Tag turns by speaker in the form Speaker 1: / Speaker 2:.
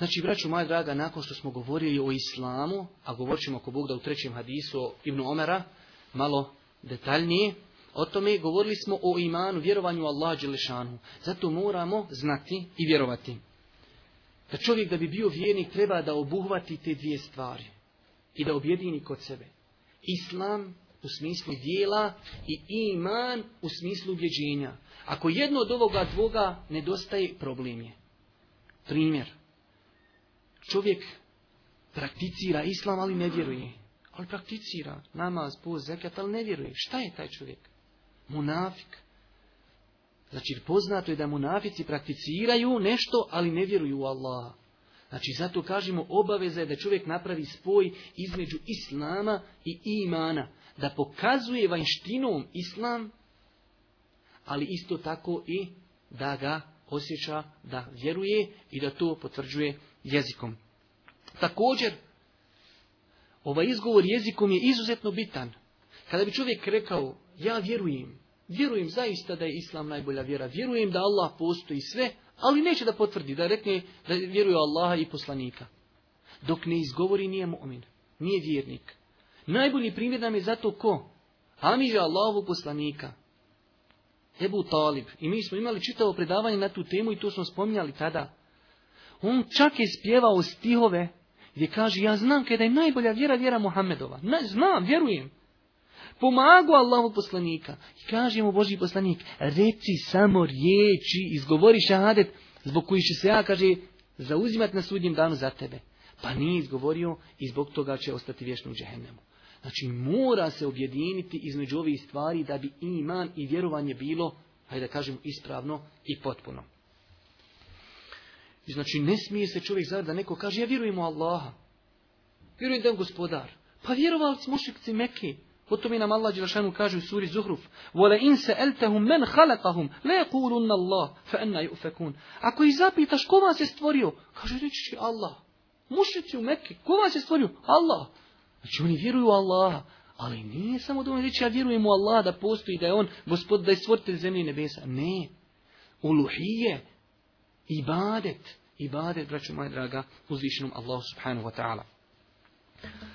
Speaker 1: Znači, braću moja draga, nakon što smo govorili o islamu, a govorit ćemo ako Bog da u trećem hadisu o Ibnu Omera, malo detaljnije, o tome govorili smo o imanu, vjerovanju Allaha Đelešanu. Zato moramo znati i vjerovati. Da čovjek da bi bio vjernik treba da obuhvati te dvije stvari i da objedini kod sebe. Islam u smislu dijela i iman u smislu ubjeđenja. Ako jedno od ovoga dvoga nedostaje, problem je. Primjer. Čovjek prakticira islam, ali ne vjeruje. Ali prakticira namaz, post, zekat, ali ne vjeruje. Šta je taj čovjek? Munafik. Znači, poznato je da munafici prakticiraju nešto, ali ne vjeruju u Allaha. Znači, zato kažemo, obaveza je da čovjek napravi spoj između islama i imana. Da pokazuje vanštinom islam, ali isto tako i da ga osjeća da vjeruje i da to potvrđuje jezikom. Također, ovaj izgovor jezikom je izuzetno bitan. Kada bi čovjek rekao, ja vjerujem, vjerujem zaista da je Islam najbolja vjera, vjerujem da Allah postoji sve, ali neće da potvrdi, da rekne da vjeruje Allaha i poslanika. Dok ne izgovori nije mu'min, nije vjernik. Najbolji primjer nam je zato ko? Amiža Allahu poslanika. Ebu Talib. I mi smo imali čitavo predavanje na tu temu i to smo spominjali tada. On čak je spjevao stihove gdje kaže, ja znam kada je najbolja vjera vjera Muhammedova. Ne, znam, vjerujem. Pomagu Allahu poslanika. I kaže mu Boži poslanik, reci samo riječi, izgovori šahadet, zbog koji će se ja, kaže, zauzimati na sudnjem danu za tebe. Pa nije izgovorio i zbog toga će ostati vješno u Znači mora se objediniti između ovih stvari da bi iman i vjerovanje bilo, hajde da kažem, ispravno i potpuno. znači ne smije se čovjek zavrati da neko kaže ja vjerujem u Allaha. Vjerujem da je gospodar. Pa vjerovali smo mušikci meki. Potom mi nam Allah Rašanu kaže u suri Zuhruf Vole in se eltehum men halakahum le Allah fe enna Ako ih zapitaš ko vas je stvorio? Kaže reći će Allah. Mušici u Mekke, ko vas je stvorio? Allah. Znači oni vjeruju u Allaha, ali nije samo dovoljno reći ja vjerujem u Allaha da postoji, da je on gospod, da je stvoritelj zemlje i nebesa. Ne. Uluhije, ibadet, ibadet, braću moja draga, uzvišenom Allahu subhanahu wa ta'ala.